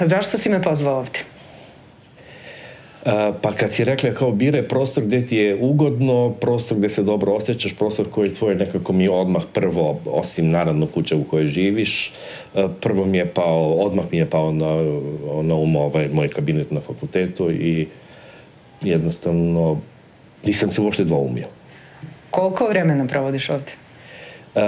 Zašto si me pozvao ovde? Pa kad si rekla kao bire prostor gde ti je ugodno, prostor gde se dobro osjećaš, prostor koji tvoj nekako mi odmah prvo, osim naravno kuća u kojoj živiš, prvo mi je pao, odmah mi je pao na, na um ovaj moj kabinet na fakultetu i jednostavno nisam se uopšte dvoumio. Koliko vremena provodiš ovde? Uh,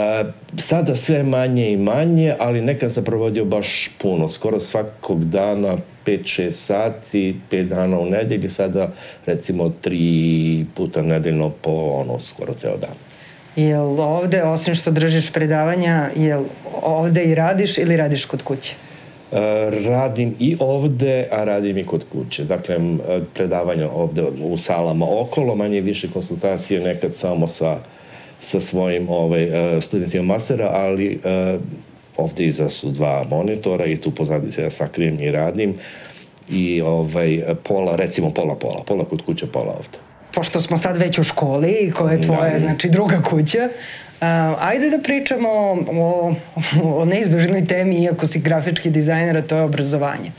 sada sve manje i manje, ali nekad sam provodio baš puno, skoro svakog dana 5-6 sati, 5 dana u nedelji, sada recimo 3 puta nedeljno po ono, skoro ceo dan. Jel ovde, osim što držiš predavanja, jel ovde i radiš ili radiš kod kuće? Uh, radim i ovde, a radim i kod kuće. Dakle, predavanja ovde u salama okolo, manje više konsultacije nekad samo sa sa svojim ovaj, e, studentima mastera, ali uh, ovde iza su dva monitora i tu pozadi se ja sakrijem i radim i ovaj, pola, recimo pola pola, pola kod kuće, pola ovde. Pošto smo sad već u školi, koja je tvoja, da. znači druga kuća, Uh, ajde da pričamo o, o neizbežnoj temi, iako si grafički dizajner, a to je obrazovanje.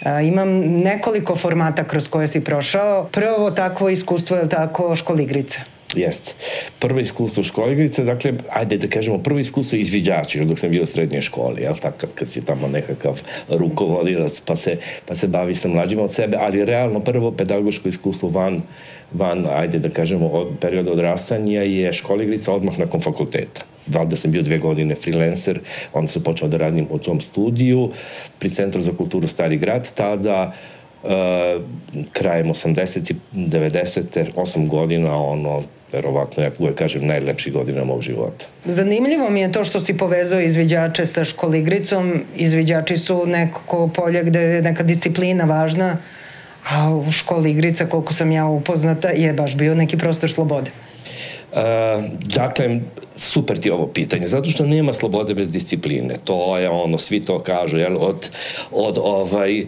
Uh, imam nekoliko formata kroz koje si prošao. Prvo takvo iskustvo je tako školigrica. Jeste. Prvo iskustvo školigrice, dakle, ajde da kažemo, prvo iskustvo izviđači, dok sam bio u srednjoj školi, jel, tako, kad, kad si tamo nekakav rukovodilac, pa se, pa se baviš sa mlađima od sebe, ali realno prvo pedagoško iskustvo van, van, ajde da kažemo, od perioda odrastanja je školigrica odmah nakon fakulteta valjda sam bio dve godine freelancer, onda sam počeo da radim u tom studiju pri Centru za kulturu Stari grad, tada uh, krajem 80. 90. 8 godina ono verovatno, ja uvek kažem, najlepših godina mog života. Zanimljivo mi je to što si povezao izviđače sa školigricom. Izviđači su neko polje gde je neka disciplina važna, a u školi igrica, koliko sam ja upoznata, je baš bio neki prostor slobode. Uh, dakle, super ti ovo pitanje, zato što nema slobode bez discipline. To je ono, svi to kažu, jel, od, od ovaj, uh,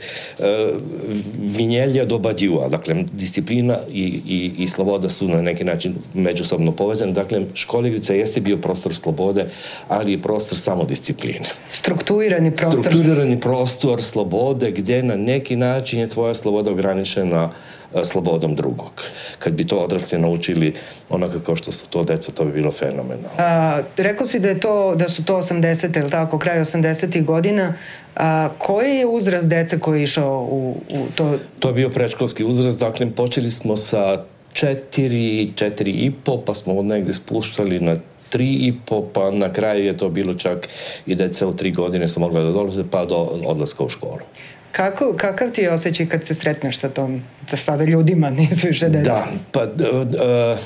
vinjelja do badjua. Dakle, disciplina i, i, i sloboda su na neki način međusobno povezane. Dakle, školigrica jeste bio prostor slobode, ali i prostor samodiscipline. Strukturirani prostor. Strukturirani prostor slobode, gde na neki način je tvoja sloboda ograničena slobodom drugog. Kad bi to odrasli naučili onako kao što su to deca, to bi bilo fenomenalno. A, rekao si da, je to, da su to 80. ili tako, kraj 80. godina. A, koji je uzrast dece koji je išao u, u to? To je bio predškolski uzrast, dakle počeli smo sa četiri, četiri i po, pa smo od negde spuštali na tri i po, pa na kraju je to bilo čak i deca od tri godine su mogla da dolaze, pa do odlaska u školu. Kako, kakav ti je osjećaj kad se sretneš sa tom, da sada ljudima, nisu više deca? Da, pa uh,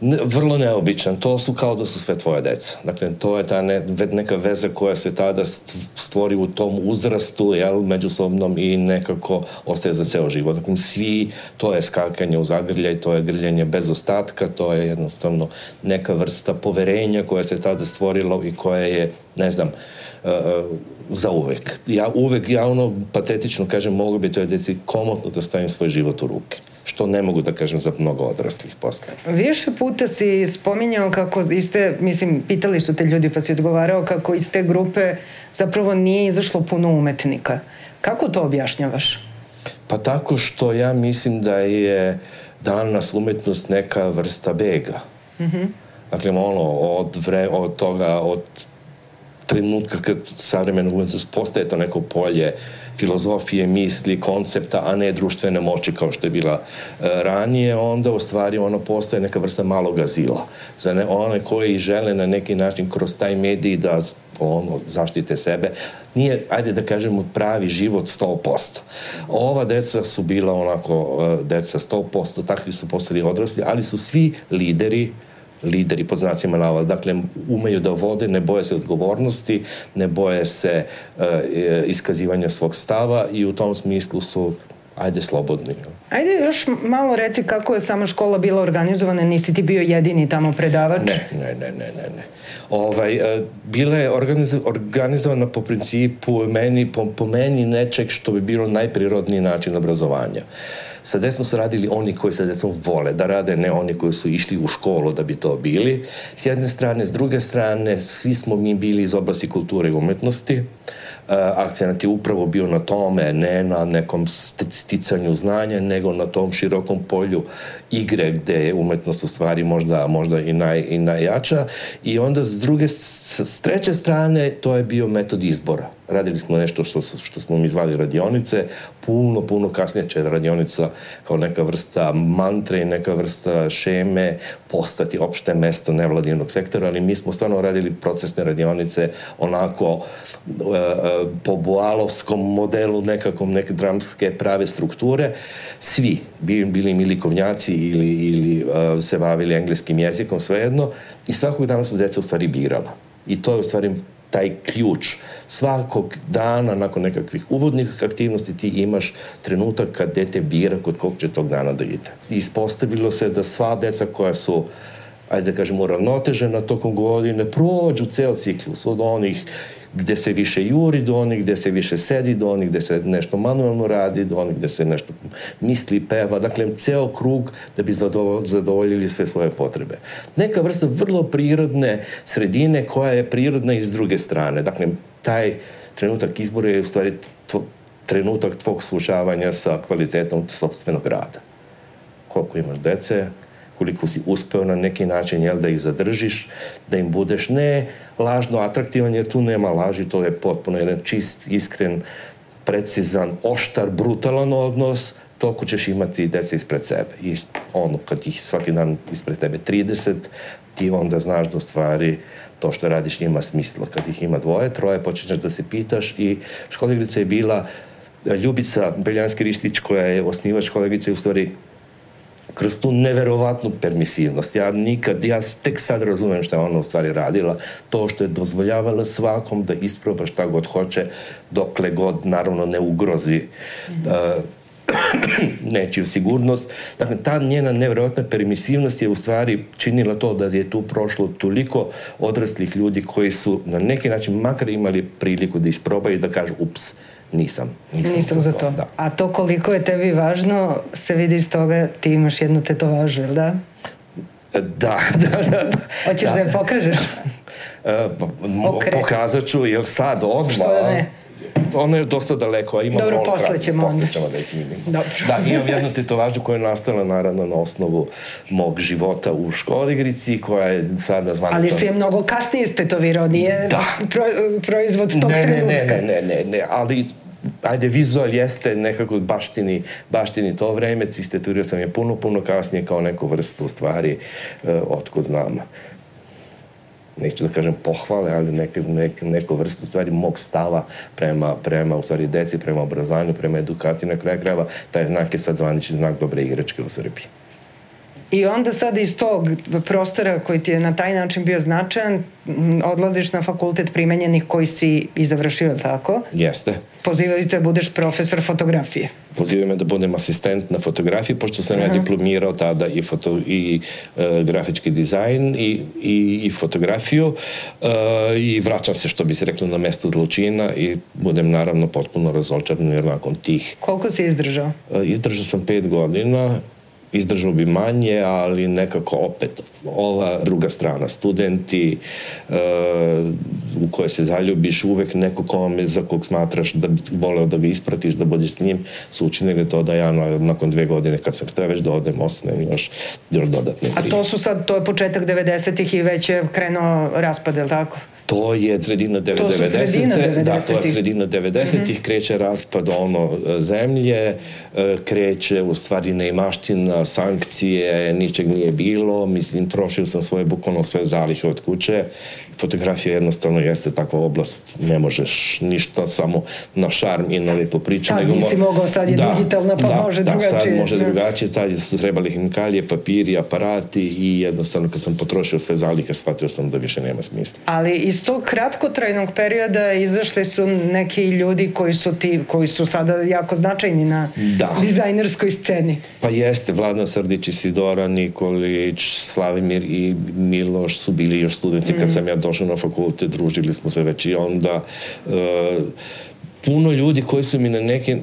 vrlo neobičan. To su kao da su sve tvoje deca. Dakle, to je ta ne, neka veza koja se tada stvori u tom uzrastu, jel, međusobnom i nekako ostaje za ceo život. Dakle, svi, to je skakanje u zagrljaj, to je grljanje bez ostatka, to je jednostavno neka vrsta poverenja koja se tada stvorila i koja je, ne znam, uh, za uvek. Ja uvek, ja ono patetično kažem, mogu bi toj deci komotno da stavim svoj život u ruke što ne mogu da kažem za mnogo odraslih posle. Više si spominjao kako iz te, mislim, pitali su te ljudi pa si odgovarao kako iz te grupe zapravo nije izašlo puno umetnika. Kako to objašnjavaš? Pa tako što ja mislim da je danas umetnost neka vrsta bega. Mm -hmm. Dakle, ono, od, vre, od toga, od trenutka kad savremena umetnost postaje to neko polje filozofije, misli, koncepta, a ne društvene moći kao što je bila e, ranije, onda u stvari ono postaje neka vrsta malog azila. Za ne, one koji žele na neki način kroz taj medij da ono, zaštite sebe, nije, ajde da kažemo, pravi život 100%. Ova deca su bila onako, e, deca 100%, takvi su postali odrasli, ali su svi lideri lideri pod znacima navoda. Dakle, umeju da vode, ne boje se odgovornosti, ne boje se uh, iskazivanja svog stava i u tom smislu su ajde slobodni. Ajde još malo reci kako je sama škola bila organizovana, nisi ti bio jedini tamo predavač? Ne, ne, ne, ne, ne. ne. Ovaj, uh, bila je organiz, organizovana po principu meni, po, po meni nečeg što bi bilo najprirodniji način obrazovanja. Uh, Sa decom su radili oni koji sa decom vole da rade, ne oni koji su išli u školu da bi to bili. S jedne strane, s druge strane, svi smo mi bili iz oblasti kulture i umetnosti. akcenat je upravo bio na tome, ne na nekom sticanju znanja, nego na tom širokom polju igre gde je umetnost u stvari možda, možda i, naj, i najjača. I onda s druge, s treće strane, to je bio metod izbora. Radili smo nešto što, što smo mi zvali radionice, puno, puno kasnije će radionica kao neka vrsta mantre i neka vrsta šeme postati opšte mesto nevladinog sektora, ali mi smo stvarno radili procesne radionice onako e, e, po boalovskom modelu nekakvom neke dramske prave strukture. Svi, bili, bili mi likovnjaci ili, ili uh, se bavili engleskim jezikom, svejedno, i svakog dana su deca u stvari birala. I to je u stvari taj ključ. Svakog dana, nakon nekakvih uvodnih aktivnosti, ti imaš trenutak kad dete bira kod kog će tog dana da ide. Ispostavilo se da sva deca koja su ajde da kažemo, uravnotežena tokom godine, prođu ceo ciklus od onih gde se više juri, do onih gde se više sedi, do onih gde se nešto manualno radi, do onih gde se nešto misli, peva, dakle, ceo krug da bi zadovoljili sve svoje potrebe. Neka vrsta vrlo prirodne sredine koja je prirodna iz druge strane. Dakle, taj trenutak izbora je u stvari tvo, trenutak tvog slušavanja sa kvalitetom sobstvenog rada. Koliko imaš dece, koliko si uspeo na neki način jel, da ih zadržiš, da im budeš ne lažno atraktivan, jer tu nema laži, to je potpuno jedan čist, iskren, precizan, oštar, brutalan odnos, toliko ćeš imati deca ispred sebe. I ono, kad ih svaki dan ispred tebe 30, ti onda znaš da u stvari to što radiš ima smisla. Kad ih ima dvoje, troje, počinješ da se pitaš i školigrica je bila Ljubica Beljanski-Ristić koja je osnivač školigrice u stvari kroz tu neverovatnu permisivnost. Ja nikad, ja tek sad razumem šta je ona u stvari radila, to što je dozvoljavala svakom da isproba šta god hoće, dokle god naravno ne ugrozi mm -hmm. uh, nečiju sigurnost. Dakle, ta njena nevjerojatna permisivnost je u stvari činila to da je tu prošlo toliko odraslih ljudi koji su na neki način makar imali priliku da isprobaju da kažu ups, nisam. Nisam, nisam za to. to. Da. A to koliko je tebi važno se vidi iz toga ti imaš jednu tetovažu, jel da? Da, da, da. da. Hoćeš da, da je pokažeš? E, pokazat ću, jel sad, odmah? Što da ne? ono je dosta daleko, a imam Dobro, posle ćemo Posle ćemo da je snimim. Dobro. Da, imam jednu tetovažu koja je nastala naravno na osnovu mog života u školigrici, koja je sada zvanična... Ali si je mnogo kasnije stetovirao, nije da. pro, proizvod tog ne, trenutka. Ne, ne, ne, ne, ne, ali ajde, vizual jeste nekako baštini, baštini to vreme, istetovirao sam je puno, puno kasnije kao neku vrstu stvari, uh, otkud znam neću da kažem pohvale, ali neke, neke, neku vrstu stvari mog stava prema, prema u stvari deci, prema obrazovanju, prema edukaciji na kraju krajeva, taj znak je sad zvanični znak dobre igračke u Srbiji. I onda sad iz tog prostora koji ti je na taj način bio značajan, odlaziš na fakultet primenjenih koji si i završio, tako? Jeste. Pozivaju te da budeš profesor fotografije. Pozivaju me da budem asistent na fotografiji, pošto sam Aha. ja diplomirao tada i, foto, i e, grafički dizajn i, i, i fotografiju e, i vraćam se, što bi se reklo, na mesto zločina i budem naravno potpuno razočaran jer nakon tih... Koliko si izdržao? E, izdržao sam pet godina izdržao bi manje, ali nekako opet ova druga strana, studenti uh, u koje se zaljubiš, uvek neko kome za kog smatraš da bi voleo da ga ispratiš, da budeš s njim, su učinili to da ja nakon dve godine kad sam htio već da odem, ostanem još, još dodatne A to su sad, to je početak 90-ih i već je krenuo raspad, je li tako? To je sredina 90. To sredina 90. Da, to je sredina 90. Mm -hmm. kreće raspad ono zemlje, e, kreće u stvari neimaština, sankcije, ničeg nije bilo, mislim, trošio sam svoje bukvalno sve zalihe od kuće fotografija jednostavno jeste takva oblast, ne možeš ništa samo na šarm i na lepo priču. Da, nego nisi mogao, sad je da, digitalna pa da, može da, drugačije. Da, sad može drugačije, tad su trebali hemikalije, papiri, aparati i jednostavno kad sam potrošio sve zalike, shvatio sam da više nema smisla. Ali iz tog kratkotrajnog perioda izašli su neki ljudi koji su ti, koji su sada jako značajni na da. dizajnerskoj sceni. Pa jeste, Vladan Srdić, Isidora Nikolić, Slavimir i Miloš su bili još studenti mm. kad sam ja došao na fakultet, družili smo se već i onda uh, puno ljudi koji su mi na neki uh,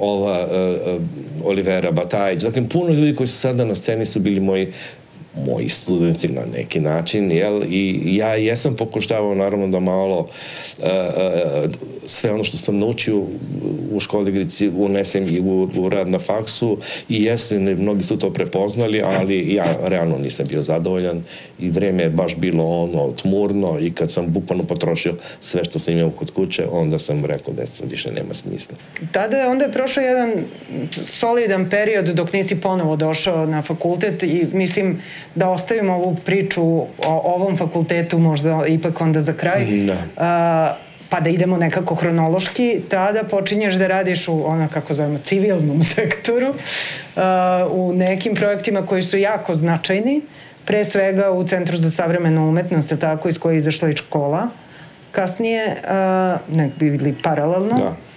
ova uh, Olivera Batajić, dakle puno ljudi koji su sada na sceni su bili moji moji studenti na neki način, jel? I ja jesam pokušavao naravno da malo uh, uh, sve ono što sam naučio u školi Grici unesem i u, u rad na faksu i jesam, mnogi su to prepoznali, ali ja realno nisam bio zadovoljan i vreme je baš bilo ono tmurno i kad sam bukvalno potrošio sve što sam imao kod kuće, onda sam rekao da više nema smisla. Tada je, onda je prošao jedan solidan period dok nisi ponovo došao na fakultet i mislim da ostavimo ovu priču o ovom fakultetu možda ipak onda za kraj. Da. A, pa da idemo nekako hronološki, tada počinješ da radiš u ono kako zovemo civilnom sektoru, uh, u nekim projektima koji su jako značajni, pre svega u Centru za savremenu umetnost, tako, iz koje je izašla i škola. Kasnije, uh, ne bili paralelno, Da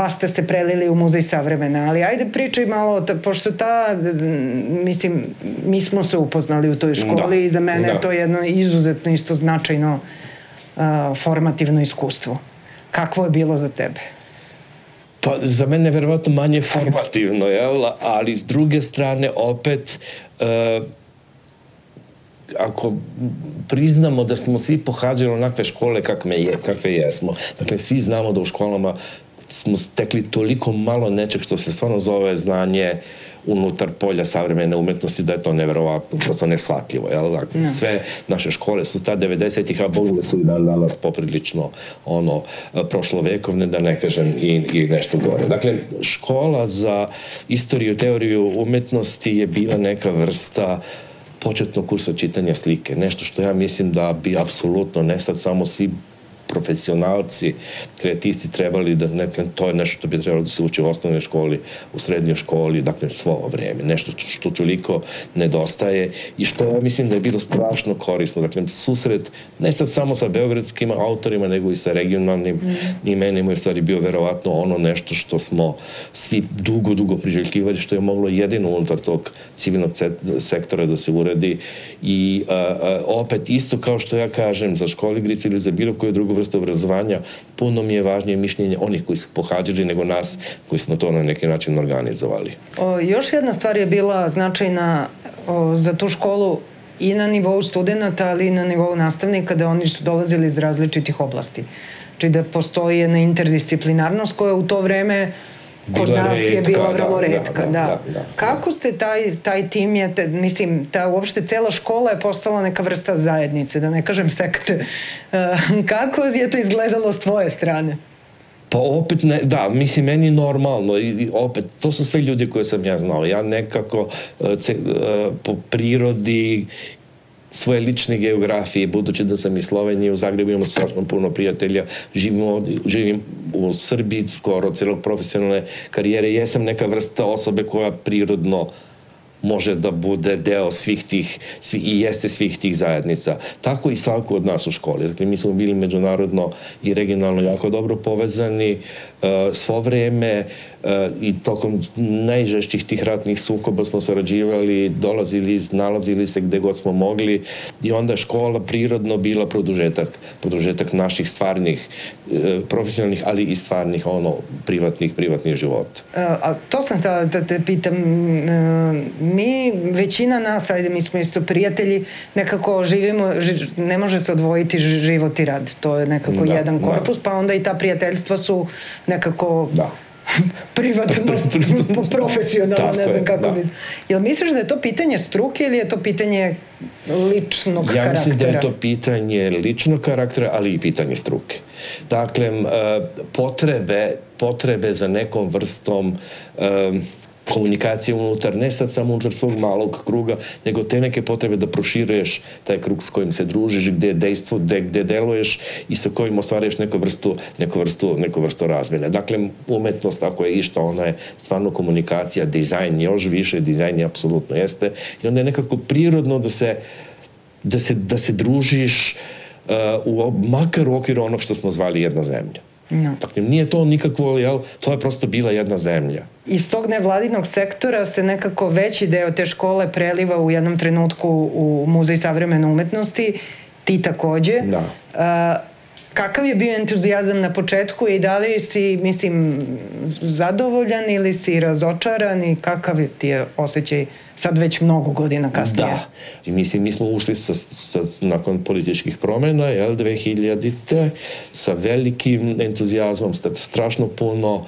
pa ste se prelili u muzej savremena, ali ajde pričaj malo, ta, pošto ta, mislim, mi smo se upoznali u toj školi da, i za mene da. je to jedno izuzetno isto značajno uh, formativno iskustvo. Kakvo je bilo za tebe? Pa za mene verovatno manje formativno, jel? ali s druge strane opet uh, ako priznamo da smo svi pohađali onakve škole kakve, je, kakve jesmo, dakle svi znamo da u školama smo stekli toliko malo nečeg što se stvarno zove znanje unutar polja savremene umetnosti da je to neverovatno, prosto neshvatljivo. Jel? Dakle, no. Sve naše škole su ta 90-ih, a Bogu da su i dan danas poprilično ono, prošlovekovne, da ne kažem i, i nešto gore. Dakle, škola za istoriju, teoriju umetnosti je bila neka vrsta početnog kursa čitanja slike. Nešto što ja mislim da bi apsolutno ne sad samo svi profesionalci, kreativci trebali da, dakle, to je nešto što bi trebalo da se uči u osnovnoj školi, u srednjoj školi, dakle, svo ovo vreme. Nešto što toliko nedostaje i što ja mislim da je bilo strašno korisno. Dakle, susret ne sad samo sa beogradskim autorima, nego i sa regionalnim mm. imenima, je stvari bio verovatno ono nešto što smo svi dugo, dugo priželjkivali, što je moglo jedino unutar tog civilnog sektora da se uredi i a, a, opet isto kao što ja kažem za školigrice ili za bilo koju drugu vrstu obrazovanja, puno mi je važnije mišljenje onih koji su pohađali nego nas koji smo to na neki način organizovali. O, još jedna stvar je bila značajna o, za tu školu i na nivou studenta, ali i na nivou nastavnika, da oni su dolazili iz različitih oblasti. Znači da postoji jedna interdisciplinarnost koja u to vreme kod nas redka, je bila vrlo da, redka, da, da, da. da, Kako ste taj, taj tim je, te, mislim, ta uopšte cela škola je postala neka vrsta zajednice, da ne kažem sekte. Uh, kako je to izgledalo s tvoje strane? Pa opet ne, da, mislim, meni normalno i opet, to su sve ljudi koje sam ja znao. Ja nekako uh, ce, uh, po prirodi svoje lične geografije, budući da sam iz Slovenije, u Zagrebu imamo strašno puno prijatelja, živim, ovdje, živim u Srbiji skoro celog profesionalne karijere, jesam neka vrsta osobe koja prirodno uh, može da bude deo svih tih svi, i jeste svih tih zajednica. Tako i svako od nas u školi. Dakle, mi smo bili međunarodno i regionalno jako dobro povezani uh, svo vreme uh, i tokom najžešćih tih ratnih sukoba smo sarađivali, dolazili, nalazili se gde god smo mogli i onda škola prirodno bila produžetak, produžetak naših stvarnih uh, profesionalnih, ali i stvarnih ono, privatnih, privatnih života. A to sam da, da te pitam mi, većina nas, ajde mi smo isto prijatelji, nekako živimo, ži, ne može se odvojiti život i rad. To je nekako da, jedan da. korpus, da. pa onda i ta prijateljstva su nekako... Da privatno, profesionalno, ne znam kako da. bi... Jel misliš da je to pitanje struke ili je to pitanje ličnog ja karaktera? Ja mislim da je to pitanje ličnog karaktera, ali i pitanje struke. Dakle, potrebe, potrebe za nekom vrstom um, komunikacije unutar, ne sad samo unutar svog malog kruga, nego te neke potrebe da proširuješ taj krug s kojim se družiš, gde je dejstvo, gde, gde deluješ i sa kojim ostvaruješ neku vrstu, neku vrstu, neku vrstu razmene. Dakle, umetnost, ako je išta, ona je stvarno komunikacija, dizajn još više, dizajn je apsolutno jeste i onda je nekako prirodno da se, da se, da se družiš uh, u, makar u okviru onog što smo zvali jedna zemlja. No. Dakle, nije to nikakvo, jel, to je prosto bila jedna zemlja. Iz tog nevladinog sektora se nekako veći deo te škole preliva u jednom trenutku u Muzej savremene umetnosti, ti takođe. Da. A, kakav je bio entuzijazam na početku i da li si, mislim, zadovoljan ili si razočaran i kakav ti je osjećaj sad već mnogo godina kasnije? Da, I mislim, mi smo ušli sa, sa, nakon političkih promjena, jel, 2000-te, sa velikim entuzijazmom, strašno puno uh,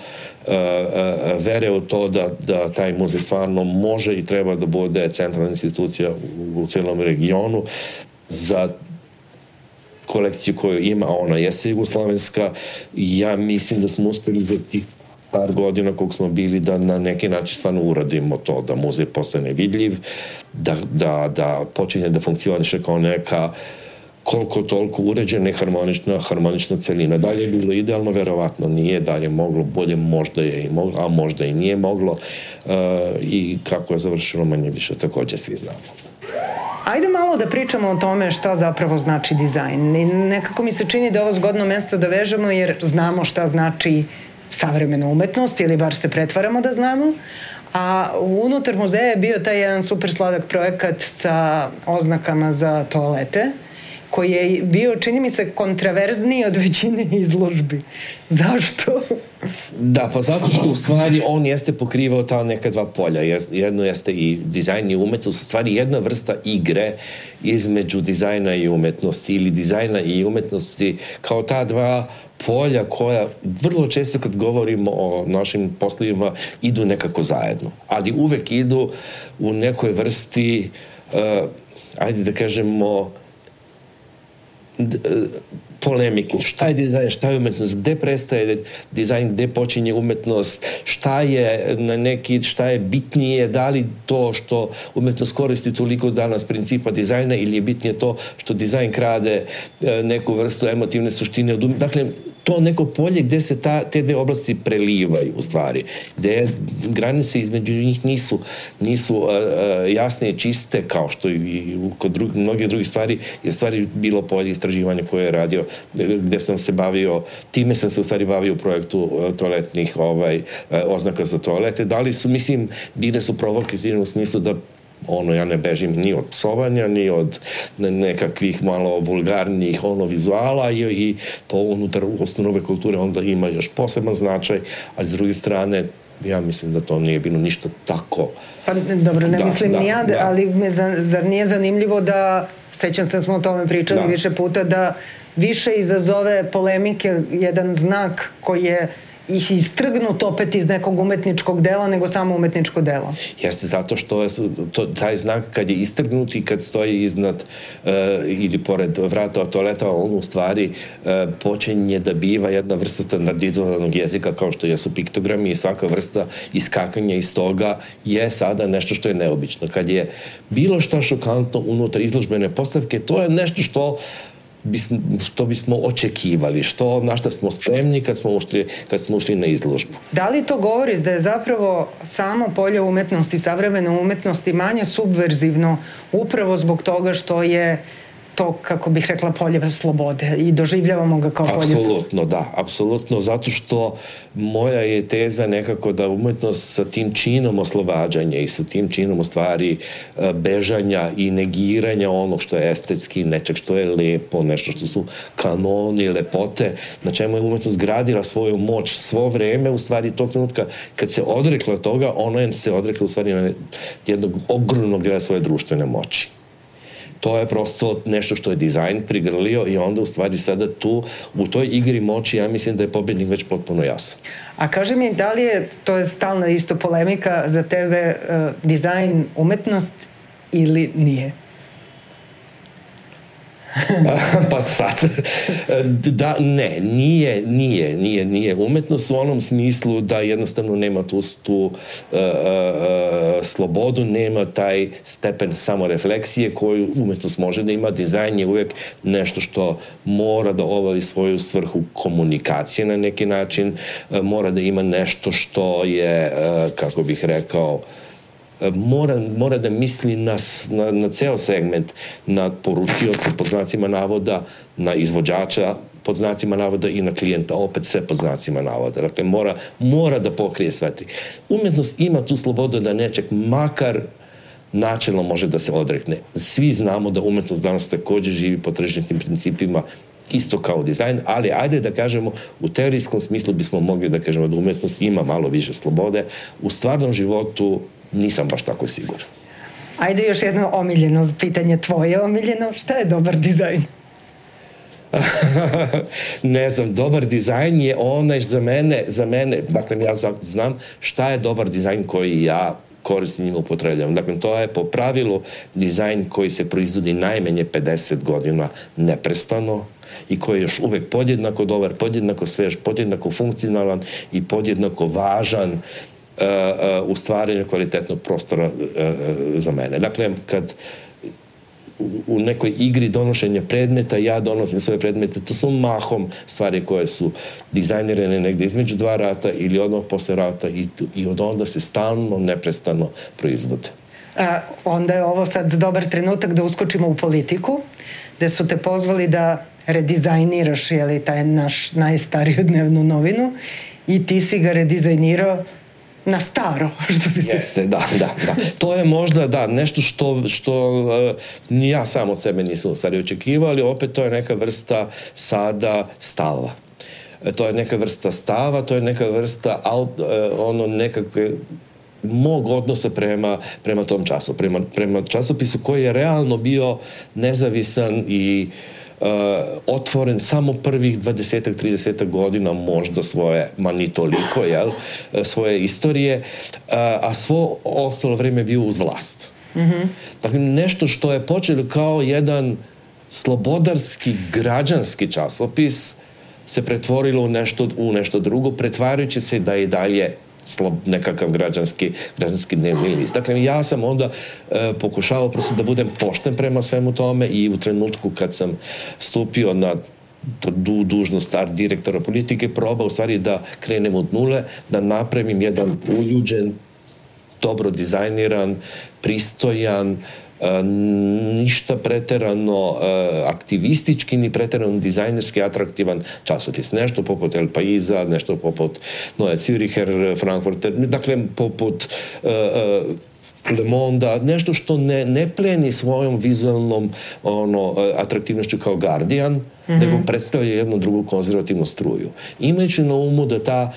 vere u to da, da taj muzej stvarno može i treba da bude centralna institucija u, u celom regionu za kolekciju koju ima, ona jeste jugoslovenska, ja mislim da smo uspeli za tih par godina kog smo bili da na neki način stvarno uradimo to, da muzej postane vidljiv, da, da, da počinje da funkcioniše kao neka koliko toliko uređena i harmonična, harmonična celina. Dalje je bilo idealno, verovatno nije, dalje moglo, bolje možda je i moglo, a možda i nije moglo uh, i kako je završilo manje više takođe svi znamo. Ajde malo da pričamo o tome šta zapravo znači dizajn. I nekako mi se čini da ovo zgodno mesto da vežemo jer znamo šta znači savremena umetnost ili bar se pretvaramo da znamo. A unutar muzeja je bio taj jedan super sladak projekat sa oznakama za toalete koji je bio, čini mi se, kontraverzniji od većine izložbi. Zašto? Da, pa zato što u stvari on jeste pokrivao ta neka dva polja. Jedno jeste i dizajn i umetnost, u stvari jedna vrsta igre između dizajna i umetnosti ili dizajna i umetnosti kao ta dva polja koja vrlo često kad govorimo o našim poslovima idu nekako zajedno. Ali uvek idu u nekoj vrsti uh, ajde da kažemo polemiku. Šta je dizajn, šta je umetnost, gde prestaje dizajn, gde počinje umetnost, šta je na neki, šta je bitnije, da li to što umetnost koristi toliko danas principa dizajna ili je bitnije to što dizajn krade e, neku vrstu emotivne suštine od umetnosti. Dakle, to neko polje gde se ta, te dve oblasti prelivaju u stvari, gde granice između njih nisu, nisu uh, jasne i čiste kao što i kod drug, mnogih drugih stvari je stvari bilo polje istraživanja koje je radio, gde sam se bavio, time sam se u stvari bavio u projektu uh, toaletnih ovaj, uh, oznaka za toalete. Da li su, mislim, bile su provokativne u smislu da ono, ja ne bežim ni od psovanja, ni od nekakvih malo vulgarnijih ono vizuala i, i to unutar osnovne kulture onda ima još poseban značaj, ali s druge strane ja mislim da to nije bilo ništa tako. Pa dobro, ne da, mislim da, ni ja, da. ali me zar nije zanimljivo da, sećam se da smo o tome pričali da. više puta, da više izazove polemike jedan znak koji je ih istrgnut opet iz nekog umetničkog dela nego samo umetničko delo. Jeste zato što je to, taj znak kad je istrgnut i kad stoji iznad uh, ili pored vrata toaleta, on u stvari uh, počinje da biva jedna vrsta standardizovanog jezika kao što jesu piktogrami i svaka vrsta iskakanja iz toga je sada nešto što je neobično. Kad je bilo šta šokantno unutar izložbene postavke, to je nešto što uh, bismo, što bismo očekivali, što, na što smo spremni kad smo, ušli, kad smo ušli na izložbu. Da li to govori da je zapravo samo polje umetnosti, savremene umetnosti manje subverzivno upravo zbog toga što je to, kako bih rekla, polje slobode i doživljavamo ga kao polje Apsolutno, da, apsolutno, zato što moja je teza nekako da umetnost sa tim činom oslobađanja i sa tim činom u stvari e, bežanja i negiranja onog što je estetski, nečeg što je lepo, nešto što su kanoni, lepote, na čemu je umetnost gradila svoju moć svo vreme, u stvari tog trenutka kad se odrekla toga, ona je se odrekla u stvari jednog ogromnog dela svoje društvene moći to je prosto nešto što je dizajn prigrlio i onda u stvari sada tu u toj igri moći ja mislim da je pobednik već potpuno jasan. A kaži mi, da li je, to je stalna isto polemika za tebe, uh, dizajn umetnost ili nije? pa sad, da, ne, nije, nije, nije, nije umetnost u onom smislu da jednostavno nema tu, tu uh, uh, slobodu, nema taj stepen samorefleksije koju umetnost može da ima, dizajn je uvek nešto što mora da obavi svoju svrhu komunikacije na neki način, uh, mora da ima nešto što je, kako bih rekao, E, mora, mora da misli na, na, na ceo segment, na poručioca pod znacima navoda, na izvođača pod znacima navoda i na klijenta, opet sve pod znacima navoda. Dakle, mora, mora da pokrije sve tri. Umetnost ima tu slobodu da nečeg makar načelno može da se odrekne. Svi znamo da umetnost danas takođe živi po tržišnim principima isto kao dizajn, ali ajde da kažemo u teorijskom smislu bismo mogli da kažemo da umetnost ima malo više slobode. U stvarnom životu nisam baš tako siguran. Ajde još jedno omiljeno pitanje tvoje omiljeno. Šta je dobar dizajn? ne znam, dobar dizajn je onaj za mene, za mene, dakle ja znam šta je dobar dizajn koji ja koristim i upotrebljavam. Dakle, to je po pravilu dizajn koji se proizvodi najmenje 50 godina neprestano i koji je još uvek podjednako dobar, podjednako svež, podjednako funkcionalan i podjednako važan u stvaranju kvalitetnog prostora uh, za mene. Dakle, kad u nekoj igri donošenja predmeta, ja donosim svoje predmete, to su mahom stvari koje su dizajnirane negde između dva rata ili odmah posle rata i, i od onda se stalno, neprestano proizvode. A, onda je ovo sad dobar trenutak da uskočimo u politiku, gde su te pozvali da redizajniraš jeli, taj naš najstariju dnevnu novinu i ti si ga redizajnirao na staro, što bi se... Jeste, da, da, da. To je možda, da, nešto što, što uh, ni ja sam od sebe nisam u stvari očekivao, ali opet to je neka vrsta sada stava. E, to je neka vrsta stava, to je neka vrsta aut, uh, ono nekakve mog odnosa prema, prema tom času, prema, prema časopisu koji je realno bio nezavisan i uh, otvoren samo prvih 20 30 godina možda svoje, ma ni toliko, jel, uh, svoje istorije, uh, a svo ostalo vreme bio uz vlast. Mm -hmm. Dakle, nešto što je počelo kao jedan slobodarski građanski časopis se pretvorilo u nešto, u nešto drugo, pretvarajući se da je dalje slob, nekakav građanski, građanski dnevni list. Dakle, ja sam onda e, pokušavao prosto da budem pošten prema svemu tome i u trenutku kad sam stupio na du, dužnost art direktora politike, probao u stvari da krenem od nule, da napravim jedan uljuđen, dobro dizajniran, pristojan, ništa preterano aktivistički ni preterano dizajnerski atraktivan časopis. Nešto poput El Paiza, nešto poput Noe Züricher, Frankfurter, dakle poput Le Monde, nešto što ne, ne pleni svojom vizualnom ono, atraktivnošću kao Guardian, mm -hmm. nego predstavlja jednu drugu konzervativnu struju. Imajući na umu da ta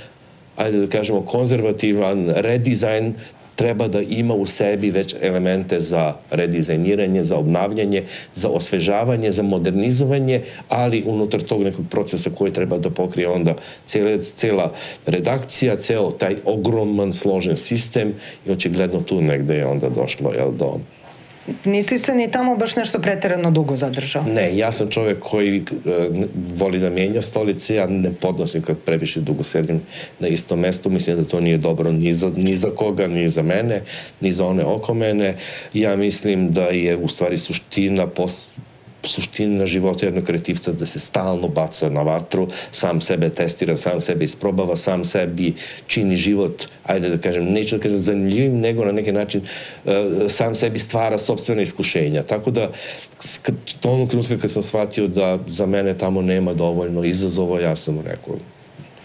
ajde da kažemo, konzervativan redizajn treba da ima u sebi već elemente za redizajniranje, za obnavljanje, za osvežavanje, za modernizovanje, ali unutar tog nekog procesa koji treba da pokrije onda cela, cela redakcija, ceo taj ogroman složen sistem i očigledno tu negde je onda došlo jel, do Nisi se ni tamo baš nešto preterano dugo zadržao? Ne, ja sam čovek koji uh, voli da menja stolice, ja ne podnosim kad previše dugo sedim na istom mestu, mislim da to nije dobro ni za, ni za koga, ni za mene, ni za one oko mene. Ja mislim da je u stvari suština pos, suština života jednog kreativca da se stalno baca na vatru, sam sebe testira, sam sebe isprobava, sam sebi čini život, ajde da kažem, neću da kažem zanimljivim, nego na neki način uh, sam sebi stvara sobstvene iskušenja. Tako da, to onog trenutka kad sam shvatio da za mene tamo nema dovoljno izazova, ja sam rekao,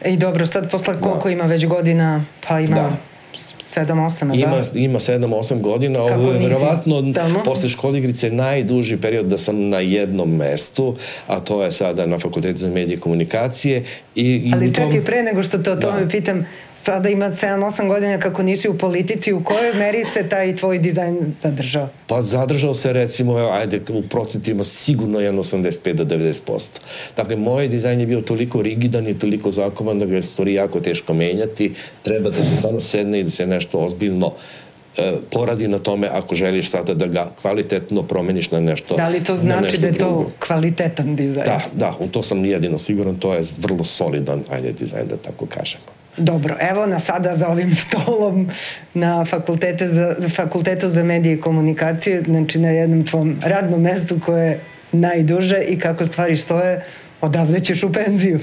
I dobro, sad posle koliko da. ima već godina, pa ima da. 7-8, ima, da? Ima 7-8 godina, ovo je verovatno posle školigrice najduži period da sam na jednom mestu, a to je sada na Fakultetu za medije i komunikacije. I, i Ali čak tom... i pre nego što to o tome da. pitam, sada ima 7-8 godina kako nisi u politici, u kojoj meri se taj tvoj dizajn zadržao? Pa zadržao se recimo, evo, ajde, u procentima sigurno jedno 85 do 90%. Dakle, moj dizajn je bio toliko rigidan i toliko zakovan da ga je stvari jako teško menjati. Treba da se stvarno sedne i da se nešto ozbiljno e, poradi na tome ako želiš sada da ga kvalitetno promeniš na nešto Da li to znači da je to drugo. kvalitetan dizajn? Da, da, u to sam jedino siguran, to je vrlo solidan, ajde, dizajn, da tako kažemo. Dobro, evo na sada za ovim stolom na fakultete za, fakultetu za medije i komunikacije, znači na jednom tvom radnom mestu koje je najduže i kako stvari stoje, odavde ćeš u penziju.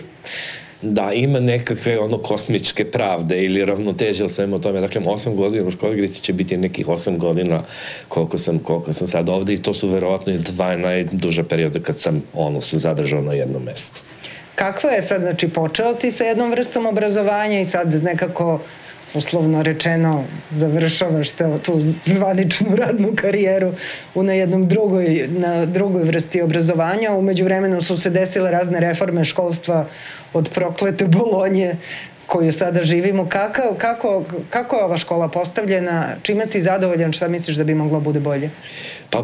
Da, ima nekakve ono kosmičke pravde ili ravnoteže o svemu tome. Dakle, 8 godina u školigrici će biti nekih 8 godina koliko sam, koliko sam sad ovde i to su verovatno dva najduže periode kad sam ono se zadržao na jednom mestu. Kakva je sad, znači počeo si sa jednom vrstom obrazovanja i sad nekako uslovno rečeno završavaš te, tu zvaničnu radnu karijeru u na jednom drugoj, na drugoj vrsti obrazovanja. Umeđu vremenu su se desile razne reforme školstva od proklete Bolonje koju sada živimo. Kako, kako, kako je ova škola postavljena? Čime si zadovoljan? Šta misliš da bi moglo bude bolje? Pa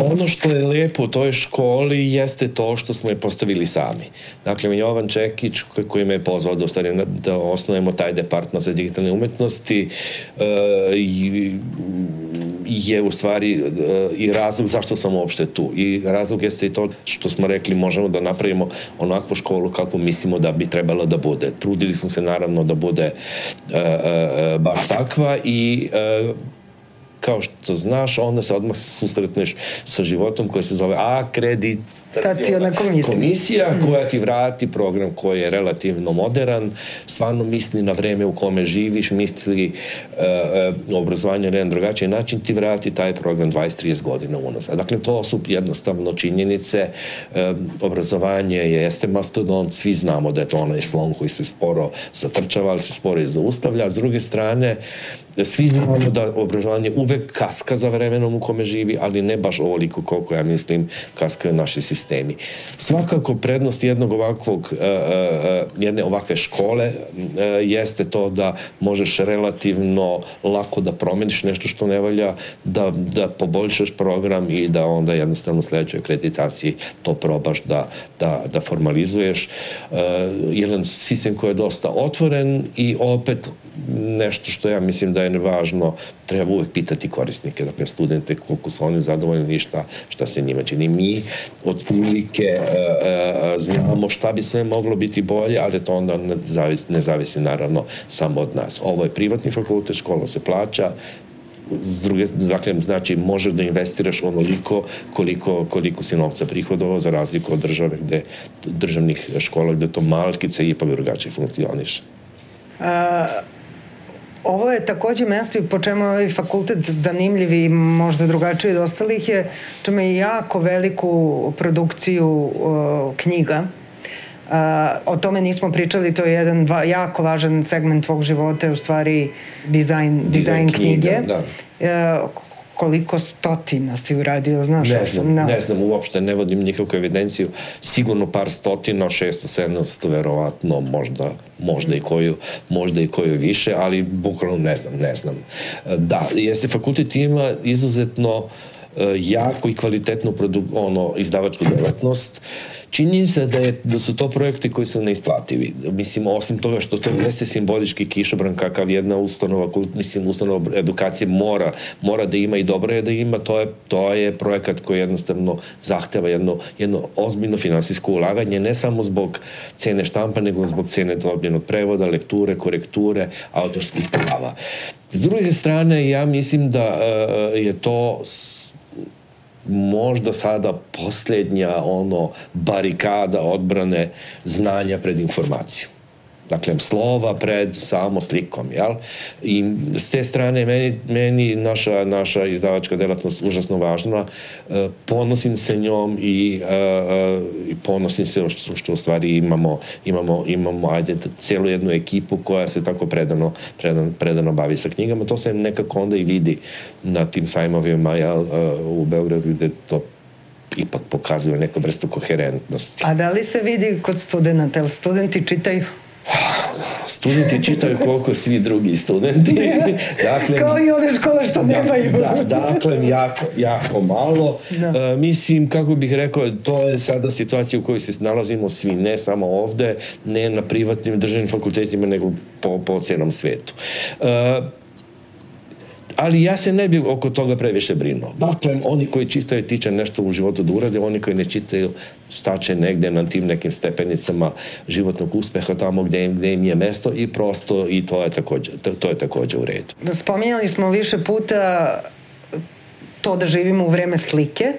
ono što je lepo u toj školi jeste to što smo je postavili sami. Dakle, Jovan Čekić koji me je pozvao da, ostane, da osnovemo taj departman za digitalne umetnosti e, je u stvari e, i razlog zašto sam uopšte tu. I razlog jeste i to što smo rekli možemo da napravimo onakvu školu kako mislimo da bi trebalo da bude. Trudili smo se naravno da bude e, e, baš takva i kao što znaš, onda se odmah susretneš sa životom koji se zove akredit akreditaciona komisija. Komisija mm. koja ti vrati program koji je relativno modern, stvarno misli na vreme u kome živiš, misli uh, obrazovanje na jedan drugačiji način, ti vrati taj program 20-30 godina unazad. Dakle, to su jednostavno činjenice. Uh, obrazovanje je, jeste mastodont, svi znamo da je to onaj slon koji se sporo zatrčava, ali se sporo i zaustavlja. S druge strane, svi znamo da obrazovanje uvek kaska za vremenom u kome živi, ali ne baš ovoliko koliko ja mislim kaskaju naši sistemi. Svakako prednost jednog ovakvog, uh, uh, jedne ovakve škole jeste to da možeš relativno lako da promeniš nešto što ne valja, da, da poboljšaš program i da onda jednostavno sledećoj akreditaciji to probaš da, da, da formalizuješ. Jedan sistem koji je dosta otvoren i opet nešto što ja mislim da je važno, treba uvek pitati korisnike, dakle studente koliko su oni zadovoljni i šta, šta se njima čini. Mi od prilike uh, uh, znamo šta bi sve moglo biti bolje, ali to onda ne zavisi, ne zavisi naravno samo od nas. Ovo je privatni fakultet, škola se plaća, s druge, dakle, znači možeš da investiraš onoliko koliko, koliko si novca prihodovao za razliku od države gde, državnih škola gde to malkice ipak drugačije funkcioniše. Uh, Ovo je takođe mesto i po čemu je ovaj fakultet zanimljiv i možda drugačiji od ostalih je, čemu je jako veliku produkciju uh, knjiga. Uh, o tome nismo pričali, to je jedan va, jako važan segment tvog života, u stvari dizajn, dizajn, dizajn knjige. knjige da. Uh, koliko stotina si uradio, znaš? Ne znam, no. ne znam uopšte, ne vodim nikakvu evidenciju. Sigurno par stotina, 600, 700, verovatno, možda, možda i koju, možda i koju više, ali bukvalno ne znam, ne znam. Da, jeste fakultet ima izuzetno e, jako i kvalitetnu produ, ono, izdavačku delatnost. Uh, čini se da, je, da su to projekti koji su neisplativi. Mislim, osim toga što to jeste simbolički kišobran kakav jedna ustanova, mislim, ustanova edukacije mora, mora da ima i dobro je da ima, to je, to je projekat koji jednostavno zahteva jedno, jedno ozbiljno finansijsko ulaganje, ne samo zbog cene štampa, nego zbog cene dobljenog prevoda, lekture, korekture, autorskih prava. S druge strane, ja mislim da uh, je to možda sada posljednja ono barikada odbrane znanja pred informacijom. Dakle, slova pred samo slikom, jel? I s te strane meni, meni naša, naša izdavačka delatnost užasno važna. E, ponosim se njom i, e, e, i ponosim se što, što u stvari imamo, imamo, imamo ajde, celu jednu ekipu koja se tako predano, predano, predano bavi sa knjigama. To se nekako onda i vidi na tim sajmovima jel, e, u Beogradu gde to ipak pokazuje neku vrstu koherentnosti. A da li se vidi kod studenta? Jel studenti čitaju? Studenti čitaju koliko svi drugi studenti. dakle, Kao i one škole što da, nemaju. Da, dakle, jako, jako malo. Da. Uh, mislim, kako bih rekao, to je sada situacija u kojoj se nalazimo svi, ne samo ovde, ne na privatnim državnim fakultetima, nego po, po celom svetu. Uh, ali ja se ne bih oko toga previše brinuo. Dakle, oni koji čitaju tiče nešto u životu da urade, oni koji ne čitaju stače negde na tim nekim stepenicama životnog uspeha tamo gde im, gde im je mesto i prosto i to je takođe, to, to je takođe u redu. Spominjali smo više puta to da živimo u vreme slike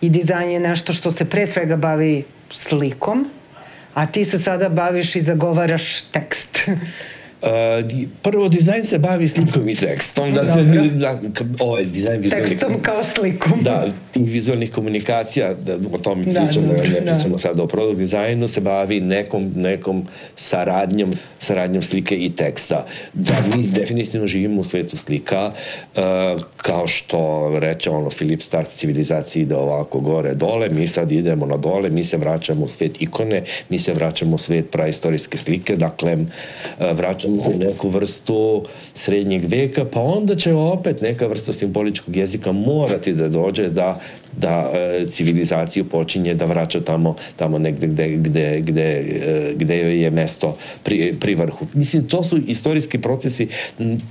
i dizajn je nešto što se pre svega bavi slikom, a ti se sada baviš i zagovaraš tekst. Uh, prvo, dizajn se bavi slikom i tekstom. Da se, da, ovaj dizajn. Tekstom kao slikom. Da, tih vizualnih komunikacija, da, o tome da, pričamo, da, ne da. pričamo da. sada o produkt dizajnu, se bavi nekom, nekom saradnjom, saradnjom slike i teksta. Da, mi definitivno živimo u svetu slika, uh, kao što reče ono Filip Stark, civilizacija ide ovako gore dole, mi sad idemo na dole, mi se vraćamo u svet ikone, mi se vraćamo u svet praistorijske slike, dakle, uh, vraćamo za neku vrstu srednjeg veka, pa onda će opet neka vrsta simboličkog jezika morati da dođe da da e, civilizaciju počinje da vraća tamo, tamo negde gde, gde, gde, e, gde je mesto pri, pri vrhu. Mislim, to su istorijski procesi.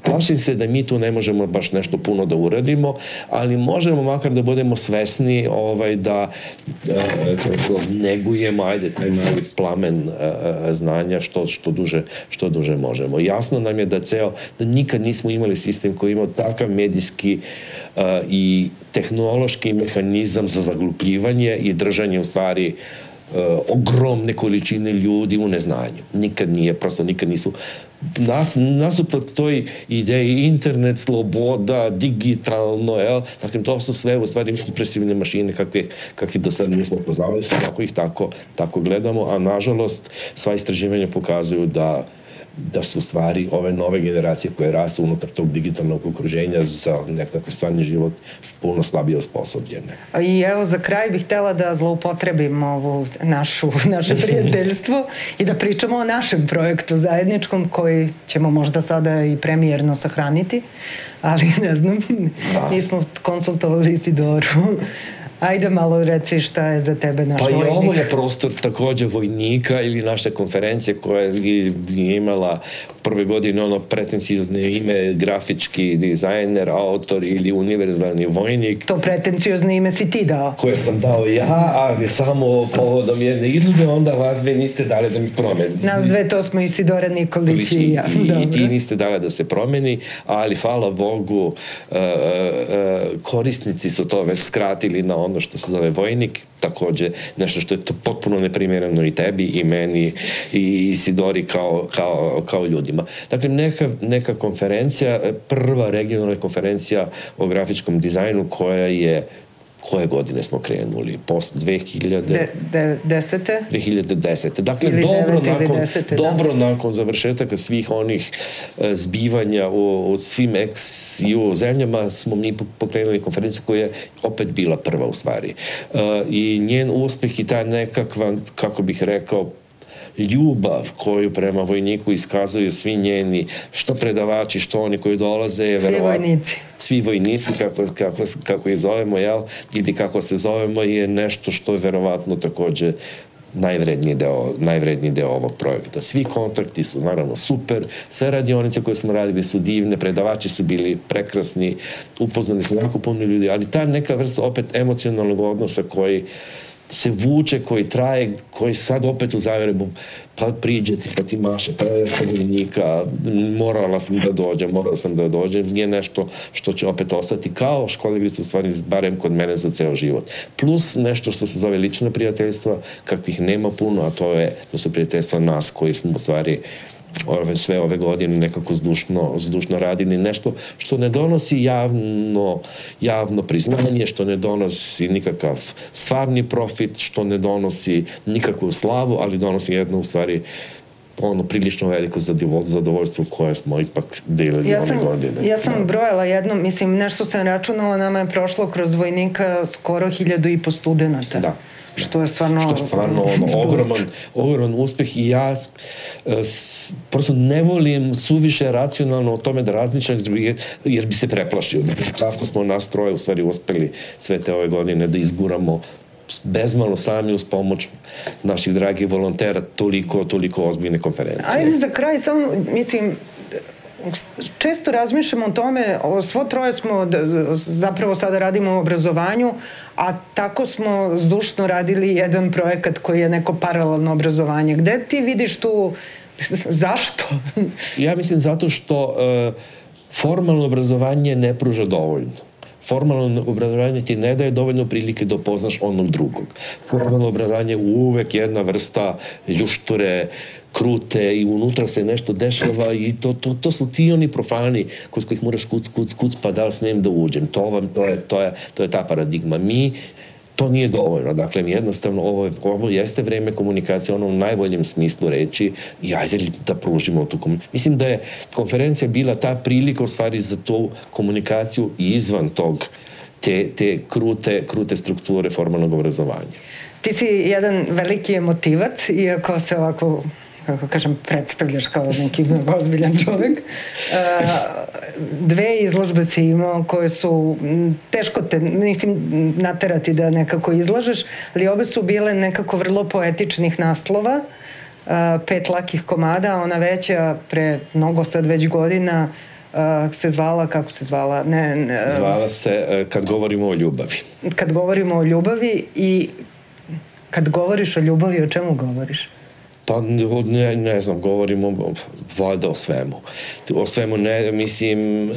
Plašim se da mi tu ne možemo baš nešto puno da uradimo, ali možemo makar da budemo svesni ovaj, da e, kako negujemo, ajde, taj mali plamen e, znanja što, što, duže, što duže možemo. Jasno nam je da ceo, da nikad nismo imali sistem koji imao takav medijski uh, i tehnološki mehanizam za zaglupljivanje i držanje u stvari uh, ogromne količine ljudi u neznanju. Nikad nije, prosto nikad nisu nas, nasuprot toj ideji internet, sloboda, digitalno, jel? Dakle, to su sve u stvari impresivne mašine kakve, kakve do sada nismo poznali, kako ih tako, tako gledamo, a nažalost sva istraživanja pokazuju da da su stvari ove nove generacije koje rasu unutar tog digitalnog okruženja za nekakav stvarni život puno slabije osposobljene. I evo za kraj bih htela da zloupotrebim ovu našu, naše prijateljstvo i da pričamo o našem projektu zajedničkom koji ćemo možda sada i premijerno sahraniti, ali ne znam, da. nismo konsultovali Isidoru. Ajde malo reci šta je za tebe naš pa vojnik. Pa i ovo je prostor takođe vojnika ili naše konferencije koja je imala prve godine ono pretencijozne ime grafički dizajner, autor ili univerzalni vojnik. To pretencijozno ime si ti dao. Koje sam dao ja, ali samo povodom jedne izložbe, onda vas dve niste dali da mi promeni. Nas dve to smo Isidora Nikolić i ja. I, i ti niste dali da se promeni, ali hvala Bogu uh, uh, korisnici su to već skratili na ono što se zove vojnik, takođe nešto što je to potpuno neprimjereno i tebi i meni i Isidori kao, kao, kao ljudima. Dakle, neka, neka konferencija, prva regionalna konferencija o grafičkom dizajnu koja je koje godine smo krenuli? Post 2000... De, de, desete? 2010. Dakle, ili dobro, nakon, desete, da. dobro da. nakon završetaka svih onih uh, zbivanja u, u svim ex-EU zemljama smo mi pokrenuli konferenciju koja je opet bila prva u stvari. Uh, I njen uspeh i ta nekakva, kako bih rekao, ljubav koju prema vojniku iskazuju svi njeni, što predavači, što oni koji dolaze. Je svi vojnici. Svi vojnici, kako, kako, kako ih zovemo, jel? Ili kako se zovemo, je nešto što je verovatno takođe najvredniji deo, najvredniji deo ovog projekta. Svi kontakti su naravno super, sve radionice koje smo radili su divne, predavači su bili prekrasni, upoznali smo jako puno ljudi, ali ta neka vrsta opet emocionalnog odnosa koji uh, se vuče, koji traje, koji sad opet u Zagrebu, pa priđe ti, pa ti maše, pa je vojnika, morala sam da dođem, morala sam da dođem, nije nešto što će opet ostati kao školigrica u stvari, barem kod mene za ceo život. Plus nešto što se zove lična prijateljstva, kakvih nema puno, a to je, to su prijateljstva nas koji smo u stvari ove, sve ove godine nekako zdušno, zdušno radili nešto što ne donosi javno, javno priznanje, što ne donosi nikakav stvarni profit, što ne donosi nikakvu slavu, ali donosi jedno u stvari ono prilično veliko zadovoljstvo koje smo ipak delili ja sam, ove godine. Ja sam da. brojala jedno, mislim, nešto sam računala, nama je prošlo kroz vojnika skoro hiljadu i po studenta. Da što je stvarno što je stvarno ono, ogroman, ogroman uspeh i ja e, s, prosto ne volim suviše racionalno o tome da razmišljam jer, jer bi se preplašio. Kako smo nas troje u stvari uspeli sve te ove godine da izguramo bezmalo sami uz pomoć naših dragih volontera toliko, toliko ozbiljne konferencije. Ajde za kraj samo, mislim, često razmišljamo o tome, o svo troje smo, zapravo sada radimo u obrazovanju, a tako smo zdušno radili jedan projekat koji je neko paralelno obrazovanje. Gde ti vidiš tu, zašto? ja mislim zato što uh, formalno obrazovanje ne pruža dovoljno Formalno obrazovanje ti ne daje dovoljno prilike da upoznaš onog drugog. Formalno obrazovanje je uvek jedna vrsta ljušture, krute i unutra se nešto dešava i to, to, to su ti oni profani kod kojih moraš kuc, kuc, kuc, pa da li smijem da uđem. To, vam, to, je, to, je, to je ta paradigma. Mi to nije dovoljno. Dakle, jednostavno ovo, ovo jeste vreme komunikacije u onom najboljem smislu reći i ajde da pružimo tu komunikaciju. Mislim da je konferencija bila ta prilika u stvari za tu komunikaciju izvan tog te, te krute, krute strukture formalnog obrazovanja. Ti si jedan veliki emotivac, iako se ovako kako kažem, predstavljaš kao neki ozbiljan čovek. Dve izložbe si imao koje su teško te, mislim, naterati da nekako izlažeš, ali obe su bile nekako vrlo poetičnih naslova, pet lakih komada, ona veća pre mnogo sad već godina se zvala, kako se zvala? Ne, ne, zvala se e, Kad govorimo o ljubavi. Kad govorimo o ljubavi i kad govoriš o ljubavi, o čemu govoriš? Pa ne, ne znam, govorimo valjda o svemu. O svemu ne, mislim, e,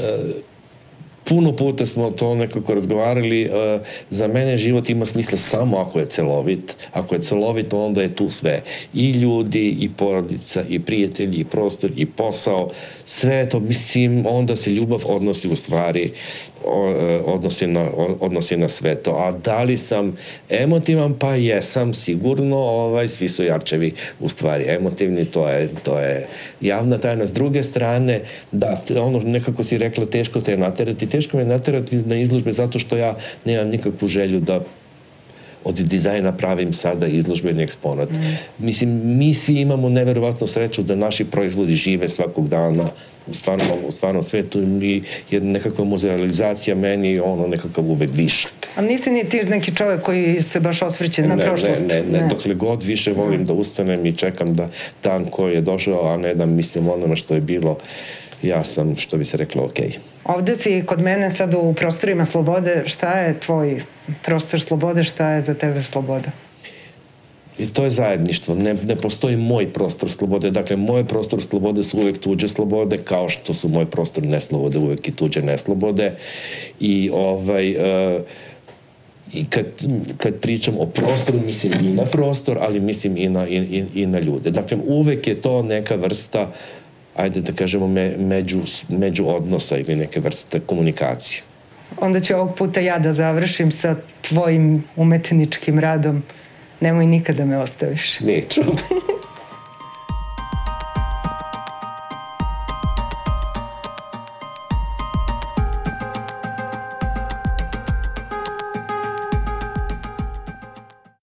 puno puta smo to nekako razgovarali, uh, za mene život ima smisla samo ako je celovit. Ako je celovit, onda je tu sve. I ljudi, i porodica, i prijatelji, i prostor, i posao. Sve to, mislim, onda se ljubav odnosi u stvari, e, odnosi na, odnosi na sve to. A da li sam emotivan? Pa jesam, sigurno, ovaj, svi su jarčevi u stvari emotivni, to je, to je javna tajna. S druge strane, da, ono nekako si rekla, teško te naterati, teško me naterati na izložbe zato što ja nemam nikakvu želju da od dizajna pravim sada izložbeni eksponat. Mm. Mislim, mi svi imamo neverovatnu sreću da naši proizvodi žive svakog dana u stvarnom, u stvarnom svetu i je nekakva muzealizacija meni ono nekakav uvek višak. A nisi ni ti neki čovjek koji se baš osvrće na ne, prošlost? Ne, ne, ne, dokle god više volim mm. da ustanem i čekam da dan koji je došao, a ne da mislim onome što je bilo ja sam, što bi se reklo, ok. Ovde si kod mene sad u prostorima slobode, šta je tvoj prostor slobode, šta je za tebe sloboda? I to je zajedništvo. Ne, ne postoji moj prostor slobode. Dakle, moj prostor slobode su uvek tuđe slobode, kao što su moj prostor neslobode uvek i tuđe neslobode. I ovaj... Uh, i kad, kad pričam o prostoru, mislim i na prostor, ali mislim i na, i, i na ljude. Dakle, uvek je to neka vrsta uh, ajde da kažemo, me, među, među odnosa ili neke vrste komunikacije. Onda ću ovog puta ja da završim sa tvojim umetničkim radom. Nemoj nikada me ostaviš. Neću.